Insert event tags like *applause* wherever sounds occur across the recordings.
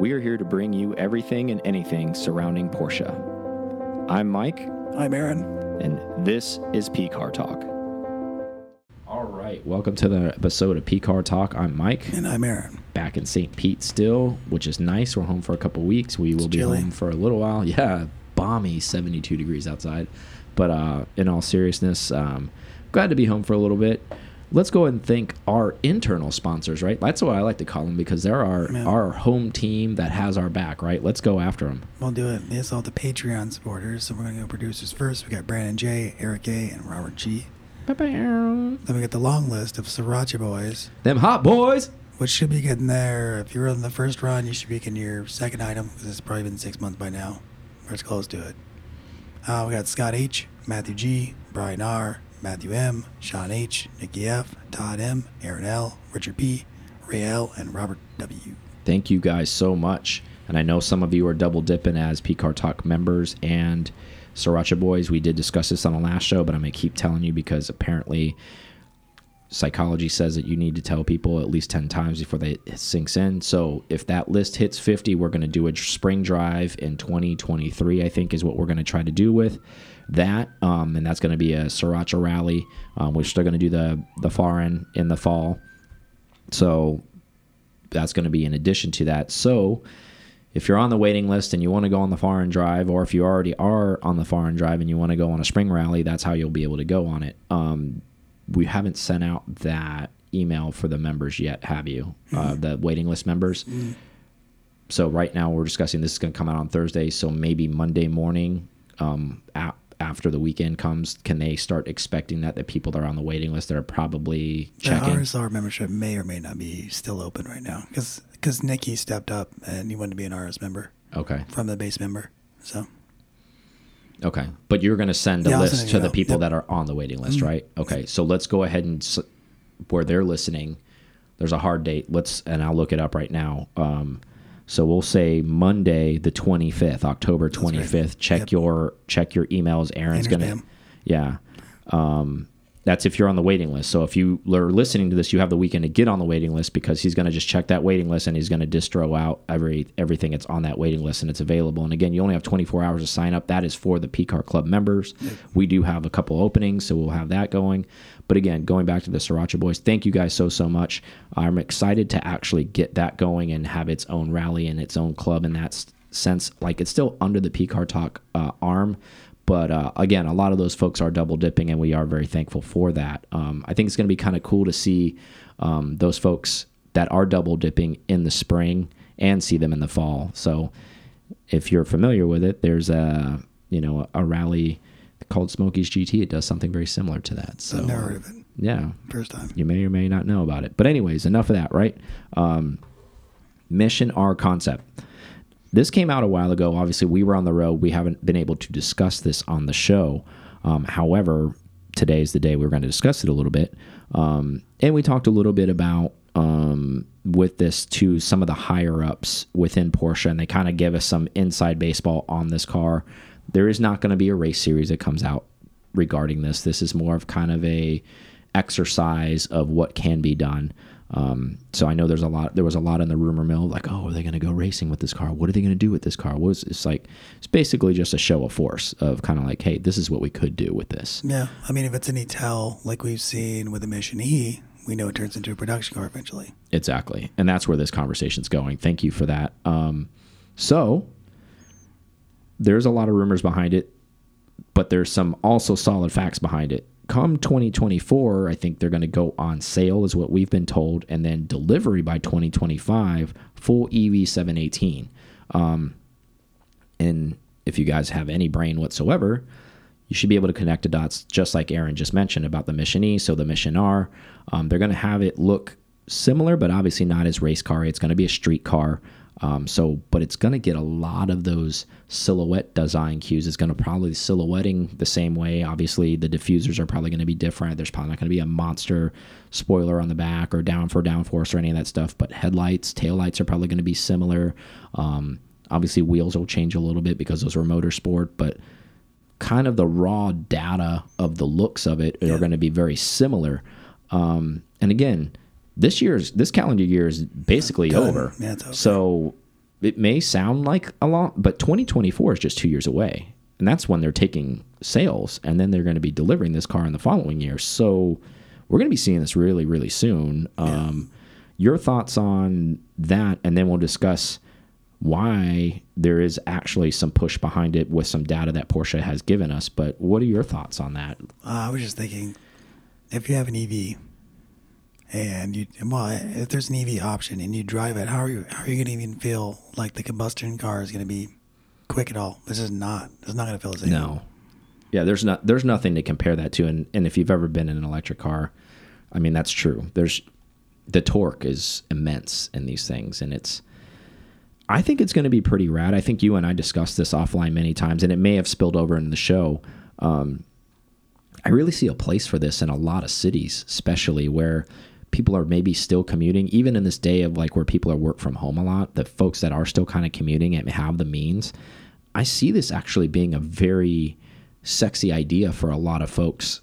We are here to bring you everything and anything surrounding Porsche. I'm Mike, I'm Aaron. and this is P Car Talk. All right, welcome to the episode of P Car Talk. I'm Mike, And I'm Aaron. back in St. Pete still, which is nice. We're home for a couple weeks. We will be chilly. home for a little while. Yeah, balmy 72 degrees outside. But uh, in all seriousness, um, glad to be home for a little bit. Let's go ahead and thank our internal sponsors, right? That's what I like to call them because they're our Yeah. our home team that has our back, right? Let's go after them. We'll do it. It's all the Patreon supporters. So we're going to go producers first. We got Brandon J, Eric A, and Robert G. Them Then we got the long list of Sriracha boys, Them hot boys. which should be getting there. If you're on the first run, you should be getting your second item because it's probably been six months by now. Or it's close to it. Uh, we got Scott H, Matthew G, Brian R, Matthew M, Sean H, Nikki F, Todd M, Aaron L, Richard P, Ray L, and Robert W. Thank you guys so much. And I know some of you are double dipping as PCAR Talk members and Sriracha Boys. We did discuss this on the last show, but I'm going to keep telling you because apparently psychology says that you need to tell people at least 10 times before they sinks in. So if that list hits 50, we're going to do a spring drive in 2023, I think is what we're going to try to do with that. Um, and that's going to be a Sriracha rally, um, which they're still going to do the, the end in the fall. So that's going to be in addition to that. So if you're on the waiting list and you want to go on the foreign drive, or if you already are on the foreign drive and you want to go on a spring rally, that's how you'll be able to go on it. Um, we haven't sent out that email for the members yet, have you? Uh, the waiting list members. So right now we're discussing this is going to come out on Thursday. So maybe Monday morning, um, after the weekend comes, can they start expecting that the people that are on the waiting list that are probably The checking? RSR membership may or may not be still open right now because because Nikki stepped up and he wanted to be an RS member Okay. from the base member. So Okay, but you're going to send a Yeah, list to the people Yep. that are on the waiting list, right? Okay, so let's go ahead and where they're listening. There's a hard date. Let's and I'll look it up right now. Um, so we'll say Monday, the 25th, October 25th. Check Yep. your check your emails. Aaron's gonna, spam. yeah. Um, that's if you're on the waiting list. So if you are listening to this, you have the weekend to get on the waiting list because he's going to just check that waiting list and he's going to distro out every everything that's on that waiting list and it's available. And again, you only have 24 hours to sign up. That is for the PCAR Club members. We do have a couple openings, so we'll have that going. But again, going back to the Sriracha Boys, thank you guys so so much. I'm excited to actually get that going and have its own rally and its own club in that sense. Like it's still under the PCAR Talk uh, arm, but uh, again, a lot of those folks are double dipping, and we are very thankful for that. Um, I think it's going to be kind of cool to see um, those folks that are double dipping in the spring and see them in the fall. So, if you're familiar with it, there's a you know a rally called Smokies GT. It does something very similar to that. So, I've never heard of it. yeah, First time. you may or may not know about it. But anyways, enough of that, right? Um, mission R concept. This came out a while ago. Obviously, we were on the road. We haven't been able to discuss this on the show. Um, however, today is the day we're going to discuss it a little bit. Um, and we talked a little bit about um, with this to some of the higher ups within Porsche, and they kind of give us some inside baseball on this car. There is not going to be a race series that comes out regarding this. This is more of kind of a exercise of what can be done. Um, so I know there's a lot. There was a lot in the rumor mill, like, oh, are they going to go racing with this car? What are they going to do with this car? What is it's like? It's basically just a show of force of kind of like, hey, this is what we could do with this. Yeah. I mean, if it's any tell, like we've seen with the Mission E, we know it turns into a production car eventually. Exactly, and that's where this conversation's going. Thank you for that. Um, so there's a lot of rumors behind it, but there's some also solid facts behind it. Come 2024, I think they're going to go on sale, is what we've been told, and then delivery by 2025, full EV 718. Um, and if you guys have any brain whatsoever, you should be able to connect the dots, just like Aaron just mentioned about the Mission E. So the Mission R, um, they're going to have it look similar, but obviously not as race car. It's going to be a street car. Um, so, but it's going to get a lot of those silhouette design cues. It's going to probably silhouetting the same way. Obviously, the diffusers are probably going to be different. There's probably not going to be a monster spoiler on the back or down for downforce or any of that stuff. But headlights, taillights are probably going to be similar. Um, obviously, wheels will change a little bit because those are motorsport, but kind of the raw data of the looks of it are going to be very similar. Um, and again, this year's this calendar year is basically over. Yeah, over. So it may sound like a lot, but 2024 is just two years away, and that's when they're taking sales, and then they're going to be delivering this car in the following year. So we're going to be seeing this really, really soon. Um, your thoughts on that, and then we'll discuss why there is actually some push behind it with some data that Porsche has given us. But what are your thoughts on that? Uh, I was just thinking, if you have an EV, and you well, if there's an EV option and you drive it, how are you how are you going to even feel like the combustion car is going to be quick at all? This is not. It's not going to feel the same. No. Yeah, there's not there's nothing to compare that to, and and if you've ever been in an electric car, I mean that's true. There's the torque is immense in these things, and it's. I think it's going to be pretty rad. I think you and I discussed this offline many times, and it may have spilled over in the show. Um, I really see a place for this in a lot of cities, especially where people are maybe still commuting, even in this day of like where people are work from home a lot. The folks that are still kind of commuting and have the means, I see this actually being a very sexy idea for a lot of folks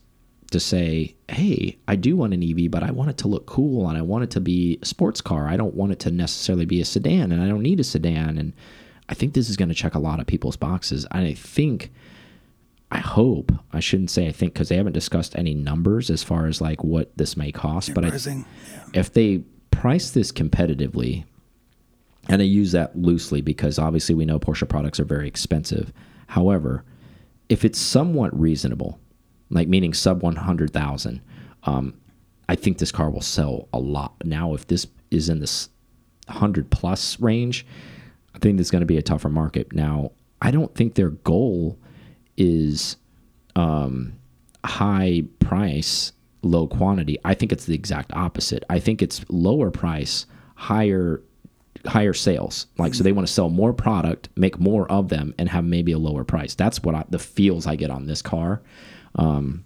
to say, hey, I do want an EV, but I want it to look cool and I want it to be a sports car. I don't want it to necessarily be a sedan and I don't need a sedan. And I think this is going to check a lot of people's boxes. And I think, I hope, I shouldn't say I think because they haven't discussed any numbers as far as like what this may cost. But I, yeah. if they price this competitively, and I use that loosely because obviously we know Porsche products are very expensive. However, if it's somewhat reasonable, like meaning sub 100,000, um, I think this car will sell a lot. Now, if this is in this 100 plus range, I think there's going to be a tougher market. Now, I don't think their goal is um, high price, low quantity. I think it's the exact opposite. I think it's lower price, higher higher sales. Like so they want to sell more product, make more of them and have maybe a lower price. That's what I, the feels I get on this car. Um,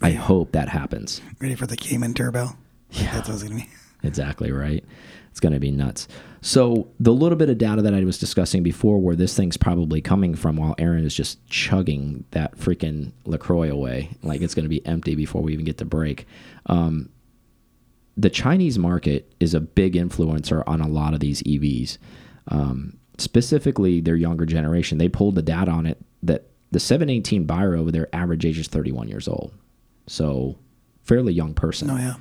I hope that happens. Ready for the Cayman Turbo? Yeah, that's what it's gonna be. Exactly right. It's going to be nuts. So the little bit of data that I was discussing before, where this thing's probably coming from, while Aaron is just chugging that freaking Lacroix away, like it's going to be empty before we even get to break. Um, the Chinese market is a big influencer on a lot of these EVs, um, specifically their younger generation. They pulled the data on it that the 718 buyer over there, average age is 31 years old, so fairly young person. Oh yeah.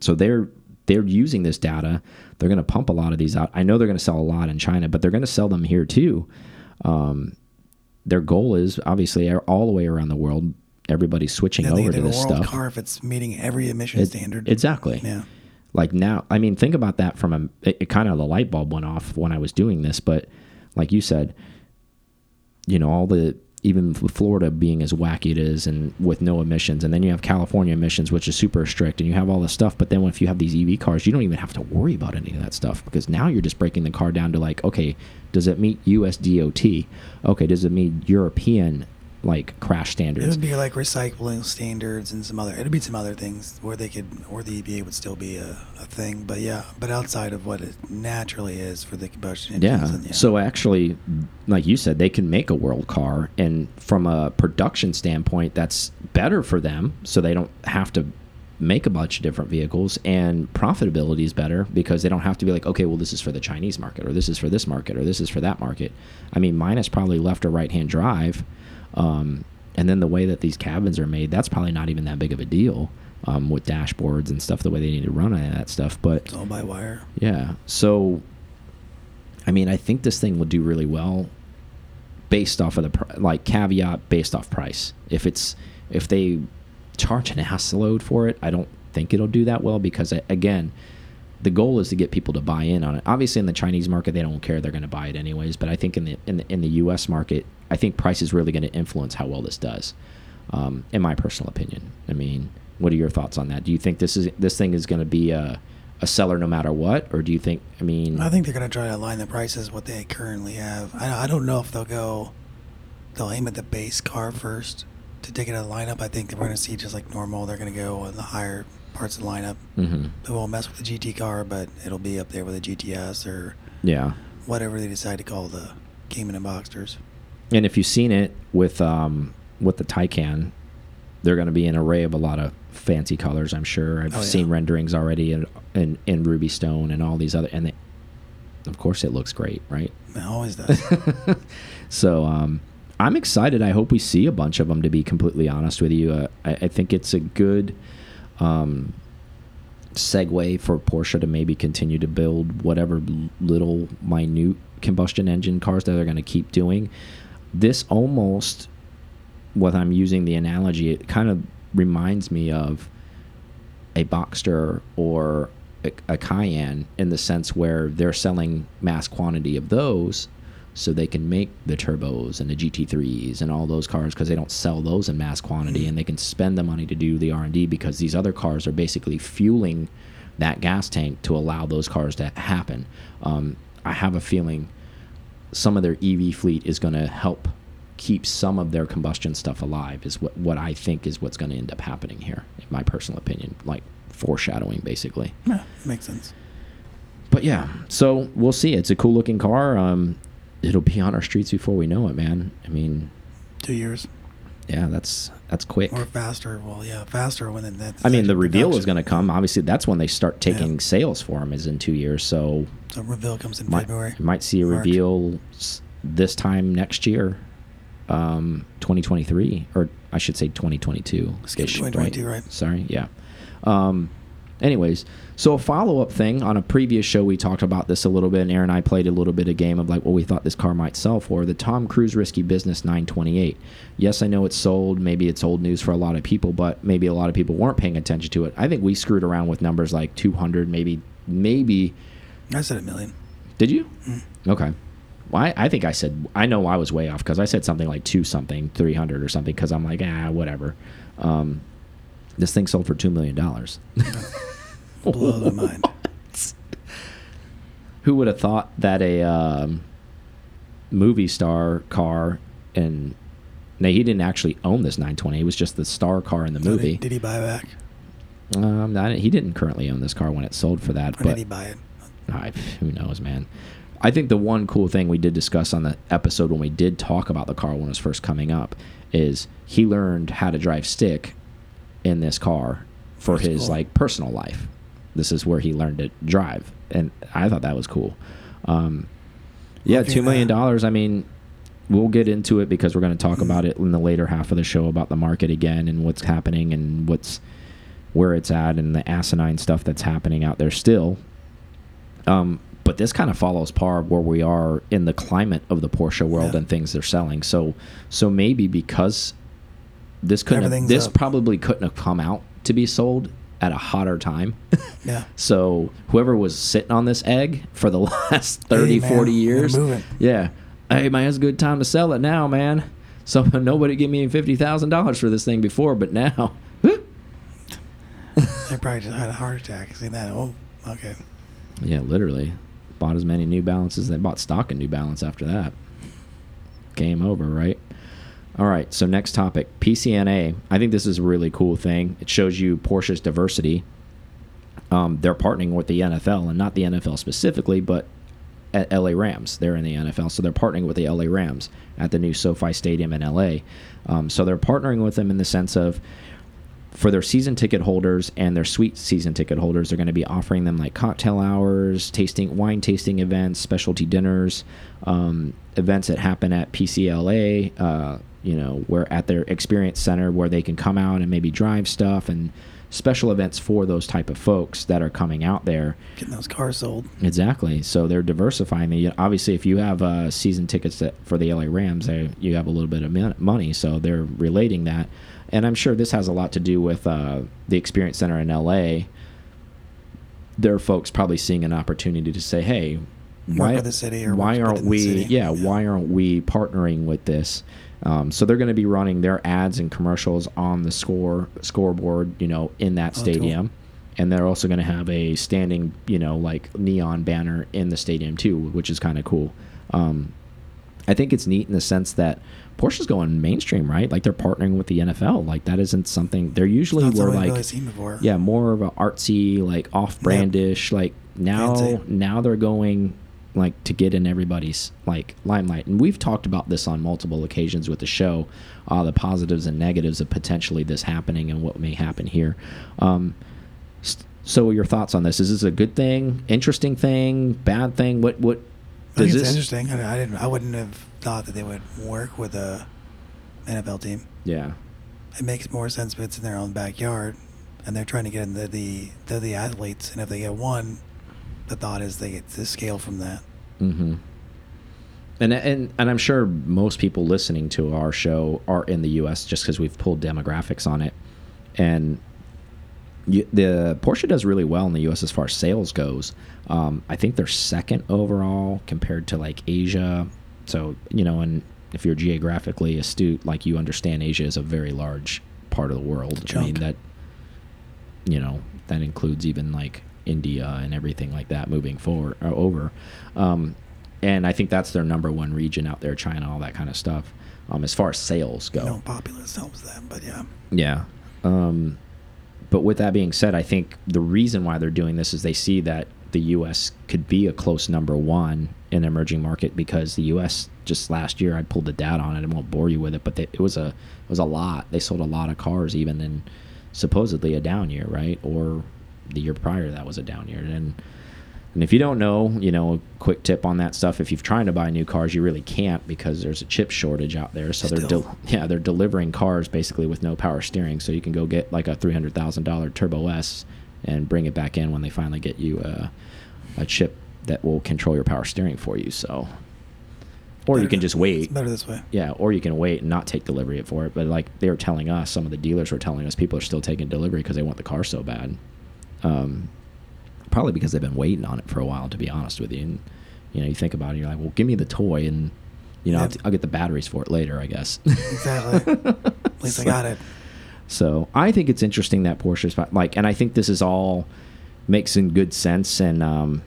So they're they're using this data. They're going to pump a lot of these out. I know they're going to sell a lot in China, but they're going to sell them here too. Um, their goal is obviously all the way around the world. Everybody's switching Yeah, over to this stuff. car if it's meeting every emission It- standard. Exactly. yeah. Like now, I mean, think about that from a. It, it kind of the light bulb went off when I was doing this, but like you said, you know, all the even Florida being as wacky it is, and with no emissions, and then you have California emissions, which is super strict, and you have all this stuff. But then if you have these EV cars, you don't even have to worry about any of that stuff because now you're just breaking the car down to like, okay, does it meet US DOT? Okay, does it meet European like crash standards. It would be like recycling standards and some other. It'd be some other things where they could, or the EPA would still be a, a thing. But yeah, but outside of what it naturally is for the combustion engine, Yeah. engines. and, So actually, like you said, they can make a world car, and from a production standpoint, that's better for them. So they don't have to make a bunch of different vehicles, and profitability is better because they don't have to be like, okay, well, this is for the Chinese market, or this is for this market, or this is for that market. I mean, mine is probably left or right hand drive, um, and then the way that these cabins are made, that's probably not even that big of a deal. Um, with dashboards and stuff, the way they need to run that stuff, but it's all by wire. yeah. So, I mean, I think this thing will do really well based off of the pr- like caveat based off price. If it's if they charge an ass load for it, I don't think it'll do that well because again, the goal is to get people to buy in on it. Obviously, in the Chinese market, they don't care; they're going to buy it anyways. But I think in the in the, in the U.S. market, I think price is really going to influence how well this does. Um, in my personal opinion, I mean, what are your thoughts on that? Do you think this is this thing is going to be a a seller no matter what, or do you think? I mean, I think they're going to try to align the prices what they currently have. I, I don't know if they'll go, they'll aim at the base car first to take it out of the lineup. I think that we're going to see just like normal. They're going to go on the higher parts of the lineup. mhm. They won't mess with the GT car, but it'll be up there with the GTS or yeah. whatever they decide to call the Cayman and Boxsters. And if you've seen it with um, with the Taycan, they're going to be an array of a lot of fancy colors. I'm sure I've Oh, yeah. seen renderings already in, in in Rubystone and all these other and they, Of course, it looks great, right? It always does. *laughs* So um, I'm excited. I hope we see a bunch of them. To be completely honest with you, uh, I, I, think it's a good um, segue for Porsche to maybe continue to build whatever little minute combustion engine cars that they're going to keep doing. This almost, what I'm using the analogy, it kind of reminds me of a Boxster or a, a Cayenne in the sense where they're selling mass quantity of those so they can make the turbos and the GT3s and all those cars because they don't sell those in mass quantity and they can spend the money to do the R&D because these other cars are basically fueling that gas tank to allow those cars to happen. Um, I have a feeling some of their EV fleet is going to help keep some of their combustion stuff alive is what, what I think is what's going to end up happening here, in my personal opinion, like foreshadowing basically. Yeah, makes sense. But yeah, so we'll see. It's a cool looking car. Um, it'll be on our streets before we know it, man. I mean, two years. Yeah, that's that's quick. Or faster. Well, yeah, faster when that's. I mean, the reveal is going to come. Obviously, that's when they start taking yeah. sales for them. Is in two years. So. So reveal comes in might, February. You might see a March. reveal this time next year, um, 2023, or I should say 2022. 2022, right? right? Sorry, yeah. Um, anyways, so a follow up thing on a previous show, we talked about this a little bit, and Aaron and I played a little bit of game of like what we thought this car might sell for. The Tom Cruise Risky Business 928. Yes, I know it's sold. Maybe it's old news for a lot of people, but maybe a lot of people weren't paying attention to it. I think we screwed around with numbers like 200, maybe, maybe. I said a million. Did you? Mm. Okay. Well, I, I, think I said I know I was way off because I said something like two something, three hundred or something because I'm like ah whatever. Um, this thing sold for two million dollars. *laughs* Blow the mind. *laughs* Who would have thought that a um, movie star car and no, he didn't actually own this 920. It was just the star car in the movie. Did he, buy back? Um, he didn't currently own this car when it sold for that. Or but did he buy it? I, who knows, man. I think the one cool thing we did discuss on the episode when we did talk about the car when it was first coming up is he learned how to drive stick in this car for That's his cool. like personal life. This is where he learned to drive, and I thought that was cool. Um, yeah, okay, two million dollars. I mean, we'll get into it because we're going to talk mm-hmm. about it in the later half of the show about the market again and what's happening and what's where it's at and the asinine stuff that's happening out there still. Um, but this kind of follows par where we are in the climate of the Porsche world yeah. and things they're selling. So, so maybe because this couldn't have, this up. probably couldn't have come out to be sold at a hotter time. *laughs* yeah. *laughs* So whoever was sitting on this egg for the *laughs* last 30, hey, 40 years. Yeah. Hey man, it's a good time to sell it now, man. So nobody gave me fifty thousand dollars for this thing before, but now they probably just had a heart attack. See that? Oh, okay. Yeah, literally. Bought as many New Balances. They bought stock in New Balance after that. Game over, right? All right, so next topic PCNA. I think this is a really cool thing. It shows you Porsche's diversity. Um, they're partnering with the NFL, and not the NFL specifically, but at LA Rams. They're in the NFL, so they're partnering with the LA Rams at the new SoFi Stadium in LA. Um, so they're partnering with them in the sense of for their season ticket holders and their suite season ticket holders, they're going to be offering them like cocktail hours, tasting wine tasting events, specialty dinners, um, events that happen at PCLA. Uh, you know, where at their experience center where they can come out and maybe drive stuff and special events for those type of folks that are coming out there. Getting those cars sold. Exactly. So they're diversifying. The, obviously, if you have uh, season tickets that, for the LA Rams, they, you have a little bit of money. So they're relating that. And I'm sure this has a lot to do with uh, the experience center in LA. There are folks probably seeing an opportunity to say, hey, why, the city why aren't we yeah, yeah, why aren't we partnering with this um, so they're going to be running their ads and commercials on the score scoreboard, you know, in that oh, stadium. Cool. And they're also going to have a standing, you know, like neon banner in the stadium too, which is kind of cool. Um, I think it's neat in the sense that Porsche's going mainstream, right? Like they're partnering with the NFL. Like that isn't something they're usually were like, yeah, more of a artsy, like off-brandish. Yep. Like now, now they're going like to get in everybody's like limelight and we've talked about this on multiple occasions with the show uh, the positives and negatives of potentially this happening and what may happen here um, So your thoughts on this? Is this a good thing, interesting thing, bad thing? What what I think it's this? interesting. I, I didn't. I wouldn't have thought that they would work with a NFL team. Yeah, It makes more sense if it's in their own backyard, and they're trying to get in the the the athletes, and if they get one, the thought is they get to scale from that. Mm-hmm. And and and I'm sure most people listening to our show are in the U.S. just because we've pulled demographics on it, and you, the Porsche does really well in the U.S. as far as sales goes. Um, I think they're second overall compared to like Asia. So you know, and if you're geographically astute, like you understand, Asia is a very large part of the world. I mean that you know that includes even like India and everything like that moving forward or over. Um, and I think that's their number one region out there, China, all that kind of stuff. Um, as far as sales go, You know, populace helps them, but yeah, yeah. Um, but with that being said, I think the reason why they're doing this is they see that the U.S. could be a close number one in the emerging market because the U.S. just last year I pulled the data on it. I won't bore you with it, but they, it was a it was a lot. They sold a lot of cars even in supposedly a down year, right? Or the year prior that was a down year. And and if you don't know, you know, a quick tip on that stuff. If you're trying to buy new cars, you really can't because there's a chip shortage out there. So they're Still. yeah they're delivering cars basically with no power steering. So you can go get like a three hundred thousand dollar Turbo S and bring it back in when they finally get you a, a chip that will control your power steering for you. So, or you can just wait. Better this way. Yeah, or you can wait and not take delivery for it. But like they were telling us, some of the dealers were telling us people are still taking delivery because they want the car so bad. Um, probably because they've been waiting on it for a while, to be honest with you. And you know, you think about it, you're like, well, give me the toy, and you know, I'll, I'll get the batteries for it later, I guess. *laughs* Exactly. At least I got it. So I think it's interesting that Porsche's like, and I think this is all makes in good sense and um,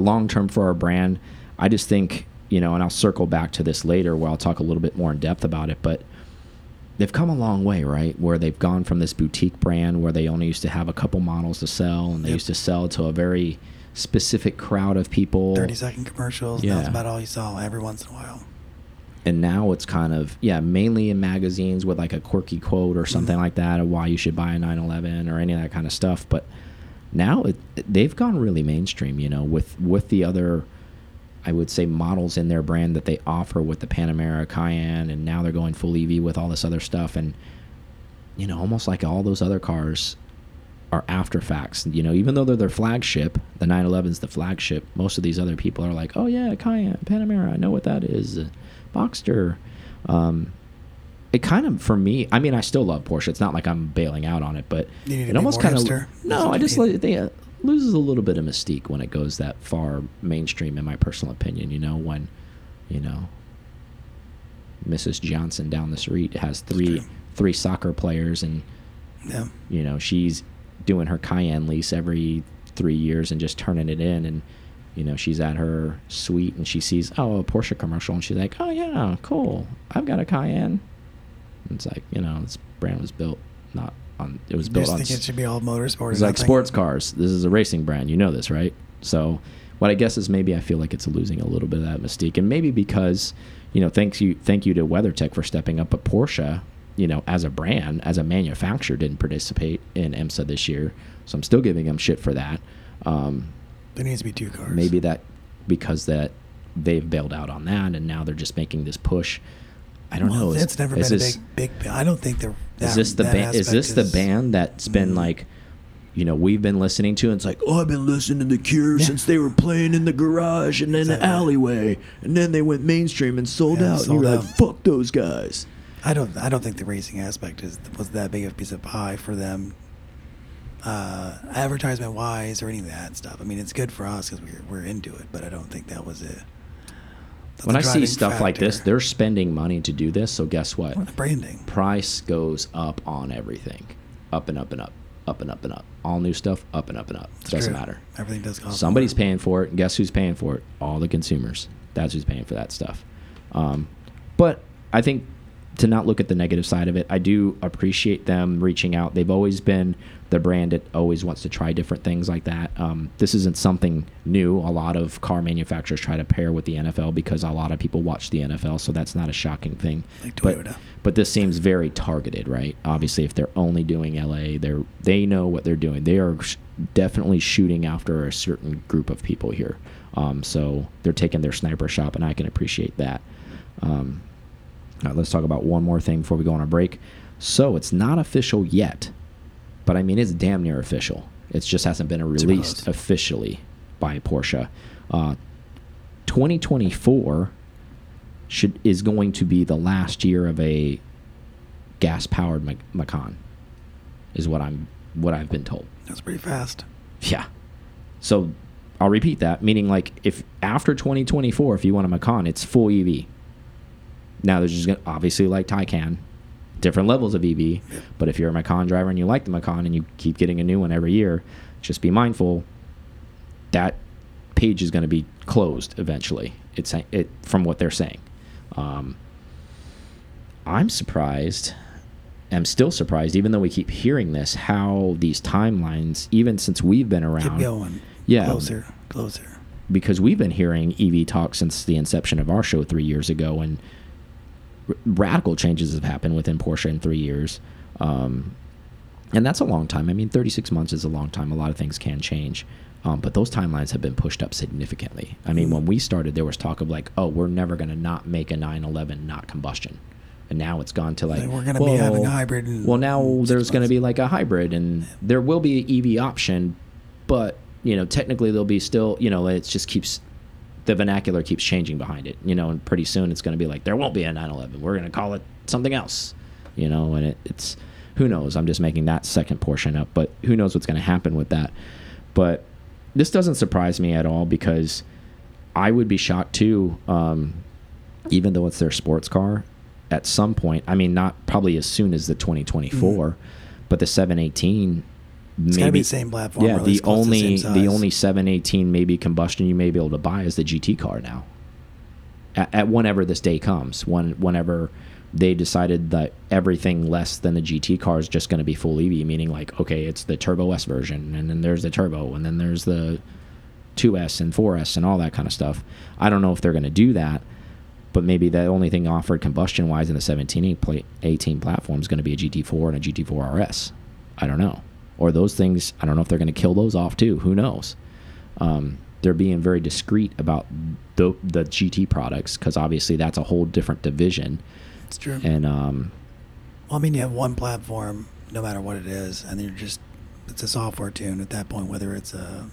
long term for our brand. I just think you know, and I'll circle back to this later where I'll talk a little bit more in depth about it, but they've come a long way, right? Where they've gone from this boutique brand where they only used to have a couple models to sell, and they Yep. used to sell to a very specific crowd of people. Thirty second commercials. Yeah. That's about all you saw every once in a while. and now it's kind of yeah mainly in magazines with like a quirky quote or something mm-hmm. like that of why you should buy a 911 or any of that kind of stuff but now it, they've gone really mainstream you know with with the other i would say models in their brand that they offer with the panamera cayenne and now they're going full ev with all this other stuff. And you know almost like all those other cars are after facts. You know even though they're their flagship the 911's the flagship most of these other people are like oh yeah cayenne panamera i know what that is. Boxster um, it kind of for me i mean i still love porsche. It's not like i'm bailing out on it but You need to it almost kind of hipster? No i just like they uh, loses a little bit of mystique when it goes that far mainstream in my personal opinion you know when you know mrs johnson down the street has three three soccer players and Yeah. you know she's doing her cayenne lease every three years and just turning it in and you know she's at her suite and she sees oh a porsche commercial and she's like oh yeah cool. I've got a cayenne it's like you know this brand was built not on it was You built just on think it should be all motorsport. it's like nothing. sports cars this is a racing brand you know this right so what i guess is maybe i feel like it's losing a little bit of that mystique and maybe because you know thanks you thank you to weathertech for stepping up but porsche you know as a brand as a manufacturer didn't participate in imsa this year so i'm still giving them shit for that um, There needs to be two cars. maybe that because that they've bailed out on that and now they're just making this push i don't Well, know is, It's never is been this, a big, big. I don't think they're. is this the band is this the band that's been Mm. like you know we've been listening to and it's like oh i've been listening to The cure Yeah. since they were playing in the garage and in the alleyway and then they went mainstream and sold Yeah, out sold and you're out. like fuck those guys I don't. I don't think the racing aspect is was that big of a piece of pie for them. Uh, advertisement wise or any of that stuff. I mean, it's good for us because we're we're into it, but I don't think that was it. When i see stuff like this they're spending money to do this so guess what Well, the branding. price goes up on everything up and up and up up and up and up all new stuff up and up and up It's doesn't true. matter Everything does cost. Somebody's paying for it. And guess who's paying for it? All the consumers. That's who's paying for that stuff. Um, but I think to not look at the negative side of it, I do appreciate them reaching out. They've always been the brand that always wants to try different things like that. Um, this isn't something new. A lot of car manufacturers try to pair with the NFL because a lot of people watch the NFL, so that's not a shocking thing. Like But, but this seems very targeted, right? Obviously, if they're only doing LA, they're they know what they're doing. They are sh- definitely shooting after a certain group of people here. Um, so they're taking their sniper shot, and I can appreciate that. Um, now let's talk about one more thing before we go on a break. So it's not official yet, but I mean it's damn near official. It just hasn't been released officially by Porsche. Uh, 2024 should is going to be the last year of a gas powered Mac Macan, is what I'm what I've been told. That's pretty fast. Yeah. So I'll repeat that, meaning like if after 2024, if you want a Macan, it's full EV. Now there's just gonna, obviously like Taycan, different levels of EV. But if you're a Macan driver and you like the Macan and you keep getting a new one every year, just be mindful that page is going to be closed eventually. It's it from what they're saying. Um, I'm surprised. I'm still surprised, even though we keep hearing this, how these timelines, even since we've been around, Keep going. Yeah. Closer. Closer. because we've been hearing EV talk since the inception of our show three years ago, and radical changes have happened within Porsche in three years. Um, and that's a long time. I mean, 36 months is a long time. A lot of things can change. Um, but those timelines have been pushed up significantly. I mean, when we started, there was talk of like, oh, we're never going to not make a 911 not combustion. And now it's gone to like, Like, we're gonna be having a hybrid well, now there's going to be like a hybrid, and there will be an EV option, but you know, technically there'll be still, you know, it just keeps the vernacular keeps changing behind it, you know, and pretty soon it's going to be like there won't be a 911. We're going to call it something else, you know, and it, it's who knows. I'm just making that second portion up, but who knows what's going to happen with that. But this doesn't surprise me at all because I would be shocked too, um, even though it's their sports car. At some point, I mean, not probably as soon as the 2024, but the 718 It's maybe the same platform. yeah, the to the only the only 718 maybe combustion you may be able to buy is the GT car now. At, at whenever this day comes, when whenever they decided that everything less than the GT car is just going to be full EV, meaning like okay, it's the Turbo S version, and then there's the Turbo, and then there's the 2S and 4S and all that kind of stuff. I don't know if they're going to do that, but maybe the only thing offered combustion wise in the 17 18 platform is going to be a GT4 and a GT4 RS. I don't know. Or those things, I don't know if they're going to kill those off too. Who knows? Um, they're being very discreet about the, the GT products because obviously that's a whole different division. It's true. And um, Well, I mean, you have one platform, no matter what it is, and you're just it's a software tune at that point, whether it's a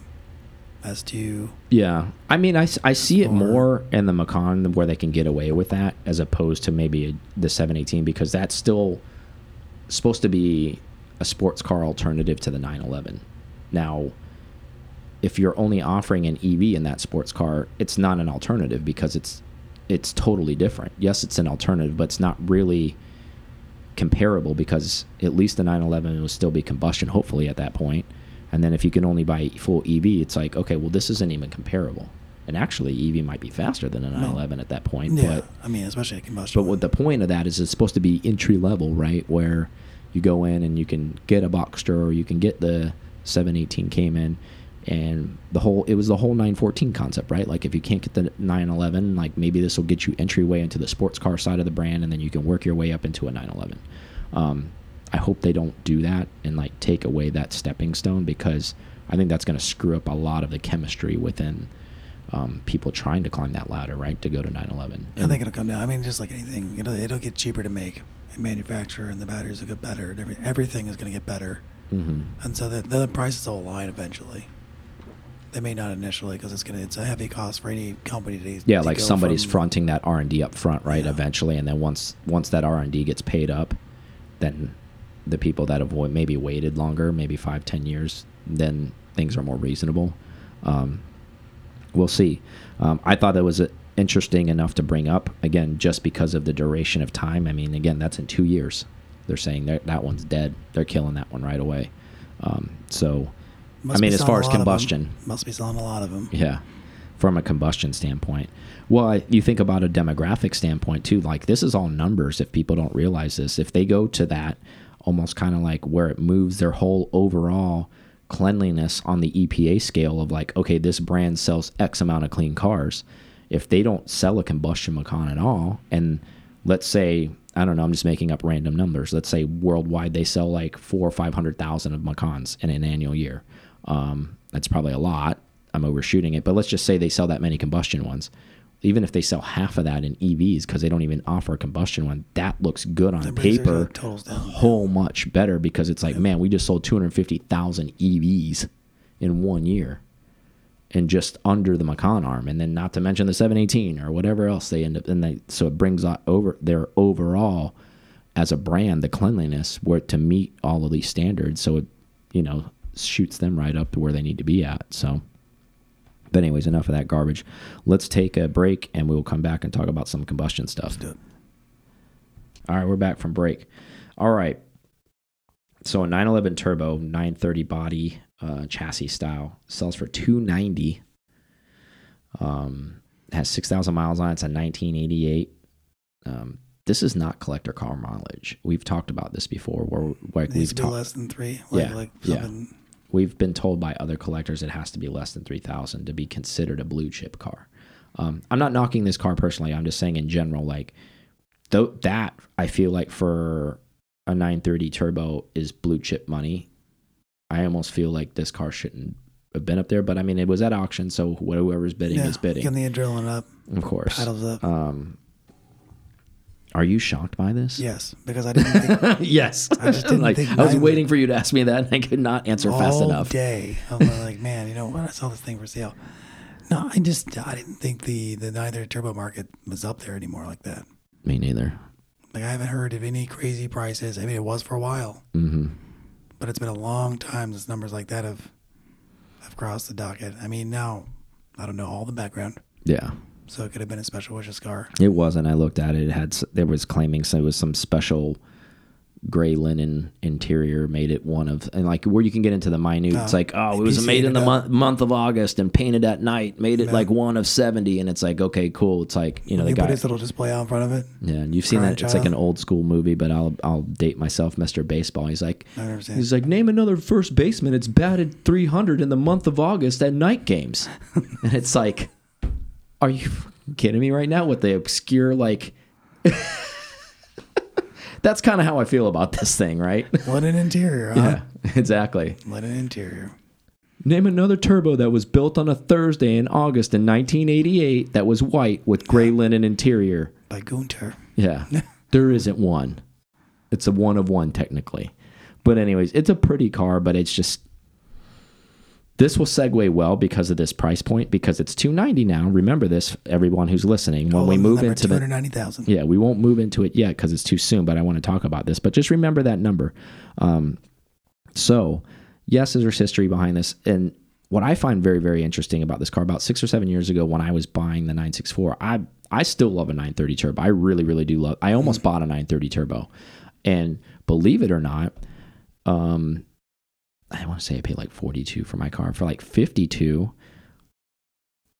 S2. Yeah, I mean, I, I see it more in the Macan where they can get away with that as opposed to maybe the 718 because that's still supposed to be a sports car alternative to the 911. Now, if you're only offering an EV in that sports car, it's not an alternative because it's it's totally different. Yes, it's an alternative, but it's not really comparable because at least the 911 will still be combustion, hopefully at that point. And then if you can only buy full EV, it's like okay, well this isn't even comparable. And actually, EV might be faster than a 911 at that point. Yeah, But I mean, especially a combustion. but what the point of that is, it's supposed to be entry level, right? Where you go in and you can get a Boxster or you can get the 718 Cayman, and the whole it was the whole 914 concept, right? Like if you can't get the 911, like maybe this will get you entryway into the sports car side of the brand, and then you can work your way up into a 911. Um, I hope they don't do that and like take away that stepping stone because I think that's going to screw up a lot of the chemistry within um, people trying to climb that ladder, right? To go to 911. I think it'll come down. I mean, just like anything, it'll, it'll get cheaper to make and manufacture, and the batteries will get better, and every, everything is going to get better. hmm And so the, the prices will align eventually. They may not initially because it's gonna it's a heavy cost for any company to Yeah, to like somebody's from- fronting that R and D up front, right? Yeah. Eventually, and then once once that R and D gets paid up, then the people that have maybe waited longer, maybe five, ten years, then things are more reasonable. Um, we'll see. Um, I thought that was uh interesting enough to bring up again, just because of the duration of time. I mean, again, that's in two years. They're saying that that one's dead. They're killing that one right away. Um, so, Must I mean, as far as lot of 'em. combustion, must be selling a lot of them. yeah, from a combustion standpoint. Well, I- you think about a demographic standpoint too. Like this is all numbers. If people don't realize this, if they go to that almost kind of like where it moves their whole overall cleanliness on the EPA scale of like, okay, this brand sells X amount of clean cars. If they don't sell a combustion Macan at all, and let's say, I don't know, I'm just making up random numbers. Let's say worldwide they sell like four or 500,000 of Macans in an annual year. Um, that's probably a lot. I'm overshooting it, but let's just say they sell that many combustion ones. Even if they sell half of that in EVs because they don't even offer a combustion one, that looks good on That paper a whole much better because it's like, man, we just sold 250,000 EVs in one year and just under the Macan arm. And then not to mention the 718 or whatever else they end up, and they, so it brings out over their overall as a brand, the cleanliness where to meet all of these standards. So it, you know, shoots them right up to where they need to be at. So, but anyways, enough of that garbage. Let's take a break and we will come back and talk about some combustion stuff. All right, we're back from break. All right. So a 911 turbo 930 body uh, chassis style sells for 290. Um, has 6,000 miles on it. It's a 1988. Um, this is not collector car mileage. We've talked about this before. Where like we've to talked, less than three. Like, Yeah, like yeah. we've been told by other collectors it has to be less than 3000 to be considered a blue chip car um, i'm not knocking this car personally i'm just saying in general like though that i feel like for a 930 turbo is blue chip money i almost feel like this car shouldn't have been up there but i mean it was at auction so whoever's bidding Yeah, is bidding getting the adrenaline up, of course paddles up. um, are you shocked by this yes, because I didn't think *laughs* yes I just didn't like think i was waiting for you to ask me that and i could not answer fast all enough day. I'm like, *laughs* man, you know what? I saw this thing for sale. No, I just I didn't think the the neither turbo market was up there anymore like that. me neither Like I haven't heard of any crazy prices. I mean, it was for a while, mm-hmm but it's been a long time since numbers like that have have crossed the docket. I mean, now I don't know all the background, yeah so it could have been a special wishes car. It wasn't. I looked at it. It had. There was claiming so it was some special gray linen interior made it one of and like where you can get into the minute. it's Oh, like oh, it was made in the month month of August and painted at night. Made it Yeah. like one of seventy, and it's like okay, cool. It's like you know the you guy. put his little display out in front of it. yeah, and you've seen that. It's like an old school movie, but I'll I'll date myself, Mr. Baseball. He's like. I never seen. He's like, name another first baseman. It's batted 300 in the month of August at night games. *laughs* and it's like, are you kidding me right now with the obscure, like, *laughs* that's kind of how I feel about this thing, right? What an interior, *laughs* huh? yeah, exactly. What an interior. Name another turbo that was built on a Thursday in August in 1988 that was white with gray linen interior. By Gunter. Yeah. *laughs* there isn't one. It's a one of one technically. But anyways, it's a pretty car, but it's just this will segue well because of this price point because it's 290 now. Remember this everyone who's listening. When we move into the ninety thousand. yeah, we won't move into it yet because it's too soon, but I want to talk about this. But just remember that number. Um, so, yes, there's history behind this. And what I find very, very interesting about this car, about six or seven years ago when I was buying the 964, I I still love a 930 turbo. I really, really do love. I almost bought a 930 turbo, and believe it or not, um, I want to say I paid like 42 for my car for like 52.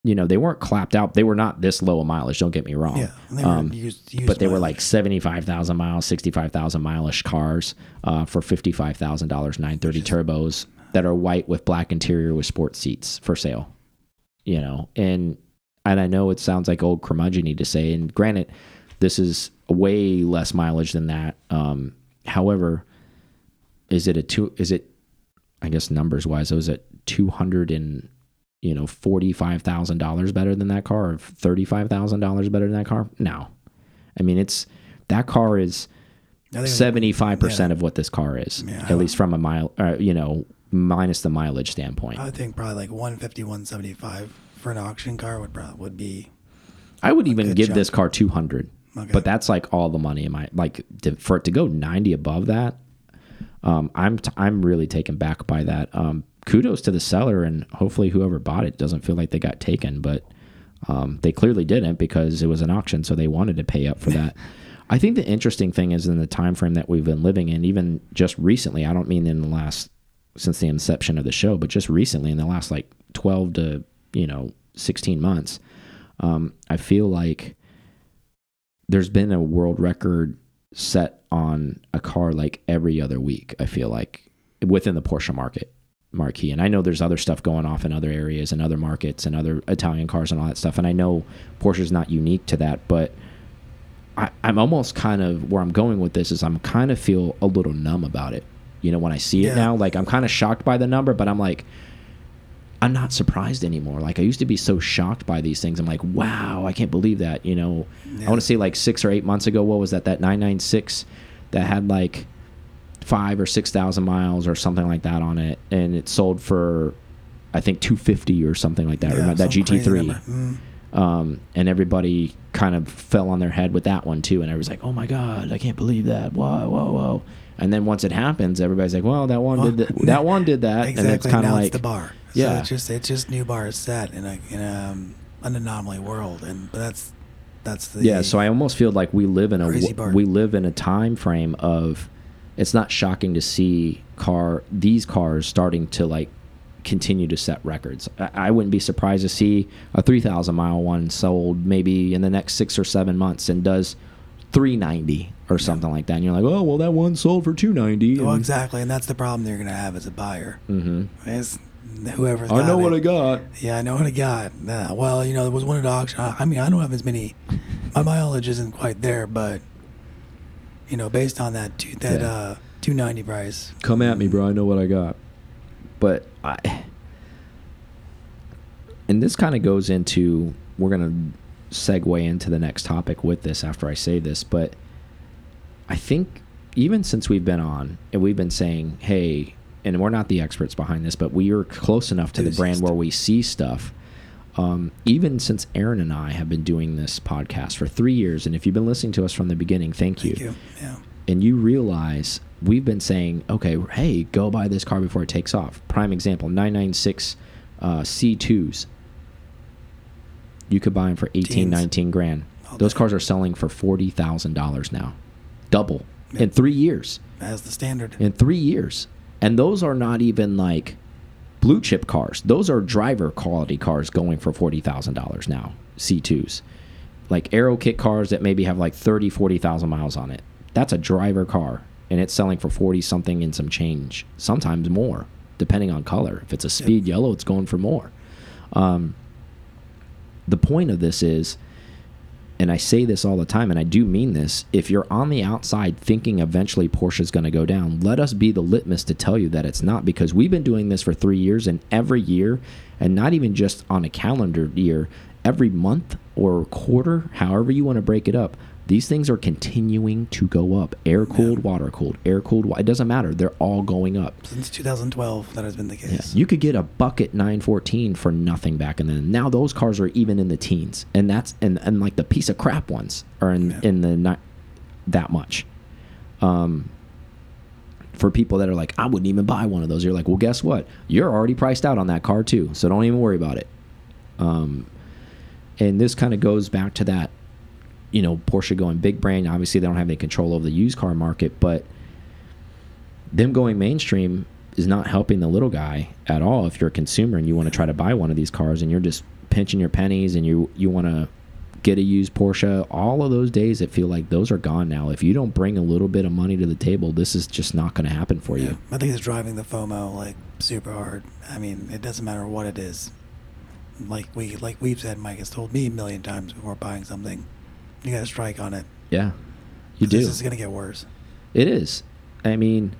You know, they weren't clapped out. They were not this low a mileage. Don't get me wrong Yeah, they were Um, used, used but they were like 75,000 miles, 65,000 mileish cars uh, for $55,000 930 turbos that are white with black interior with sports seats for sale. You know, and and I know it sounds like old curmudgeon to say, and granted, this is way less mileage than that. Um, however, is it a two? Is it? I guess numbers wise, I was at two hundred and you know forty five thousand dollars better than that car, or thirty five thousand dollars better than that car? No, I mean it's that car is seventy five percent of what this car is, Yeah. at least from a mile, uh, you know, minus the mileage standpoint. I think probably like 150, 175 for an auction car would probably would be. I would even give jump. this car two hundred, Okay. but that's like all the money in my like to, for it to go ninety above that. Um, I'm t- I'm really taken back by that. Um, kudos to the seller, and hopefully whoever bought it doesn't feel like they got taken, but um, they clearly didn't because it was an auction, so they wanted to pay up for that. *laughs* I think the interesting thing is in the time frame that we've been living in, even just recently. I don't mean in the last since the inception of the show, but just recently in the last like twelve to you know sixteen months, um, I feel like there's been a world record set on a car like every other week. I feel like within the Porsche market marquee. And I know there's other stuff going off in other areas and other markets and other Italian cars and all that stuff. And I know Porsche's not unique to that, but I, I'm almost kind of where I'm going with this is I'm kind of feel a little numb about it. You know, when I see it now, like I'm kind of shocked by the number, but I'm like, I'm not surprised anymore. Like I used to be so shocked by these things. I'm like, wow, I can't believe that. You know, I want to say like six or eight months ago, what was that? That 996 that had like five or six thousand miles or something like that on it, and it sold for, I think 250 or something like that. Yeah, Remember that GT3? Mm. um, and everybody kind of fell on their head with that one too. And I was like, "Oh my god, I can't believe that! Whoa, whoa, whoa!" And then once it happens, everybody's like, "Well, that one Well, did that. that one did that," Exactly. *laughs* and it's kind of like, it's the bar. So yeah. it's just it's just new bars set in a in a, um, an anomaly world, and but that's that's the yeah. So I almost feel like we live in a we live in a time frame of. It's not shocking to see car these cars starting to like continue to set records. I, I wouldn't be surprised to see a 3,000 mile one sold maybe in the next six or seven months and does 390 or something like that. And you're like, oh well, that one sold for 290. well and- exactly, and that's the problem you're gonna have as a buyer. Mhm. Is whoever's I know got what. I got. Yeah, I know what I got. Nah, well, you know, there was one at auction. I I mean, I don't have as many. My mileage isn't quite there, but you know, based on that two, that Yeah. uh, two ninety price. Come at me, bro. I know what I got. But I, and this kind of goes into we're gonna segue into the next topic with this after I say this, but I think even since we've been on and we've been saying, hey, and we're not the experts behind this, but we are close enough to the brand where we see stuff. Um, even since Aaron and I have been doing this podcast for three years, and if you've been listening to us from the beginning, thank you Thank you. Yeah. and you realize we've been saying, okay, hey, go buy this car before it takes off. Prime example, 996 uh, C2s. You could buy them for 18, Teens. 19 grand. All Those day. cars are selling for $40,000 now. Double in three years. As the standard. In three years. And those are not even like blue chip cars. Those are driver quality cars going for $40,000 now, C2s. Like aero kit cars that maybe have like 30, 40,000 miles on it. That's a driver car and it's selling for 40 something and some change, sometimes more, depending on color. If it's a speed yellow, it's going for more. Um, the point of this is and I say this all the time, and I do mean this. If you're on the outside thinking eventually Porsche's going to go down, let us be the litmus to tell you that it's not because we've been doing this for three years, and every year, and not even just on a calendar year, every month or quarter, however you want to break it up, these things are continuing to go up. Air cooled, water cooled, air cooled. It doesn't matter. They're all going up. Since 2012, that has been the Yeah, case. you could get a bucket 914 for nothing back in then. Now those cars are even in the teens, and that's and and like the piece of crap ones are in Yeah. in the not that much. Um, for people that are like, I wouldn't even buy one of those. You're like, well, guess what? You're already priced out on that car too, so don't even worry about it. Um, and this kind of goes back to that, you know, Porsche going big brand. Obviously, they don't have any control over the used car market, but them going mainstream is not helping the little guy at all if you're a consumer and you want to try to buy one of these cars and you're just pinching your pennies and you you want to get a used Porsche all of those days that feel like those are gone now if you don't bring a little bit of money to the table this is just not going to happen for Yeah. you I think it's driving the FOMO like super hard. I mean, it doesn't matter what it is. Like we like we've said, Mike has told me a million times before buying something, you got to strike on it. yeah you do This is gonna get worse. It is. I mean,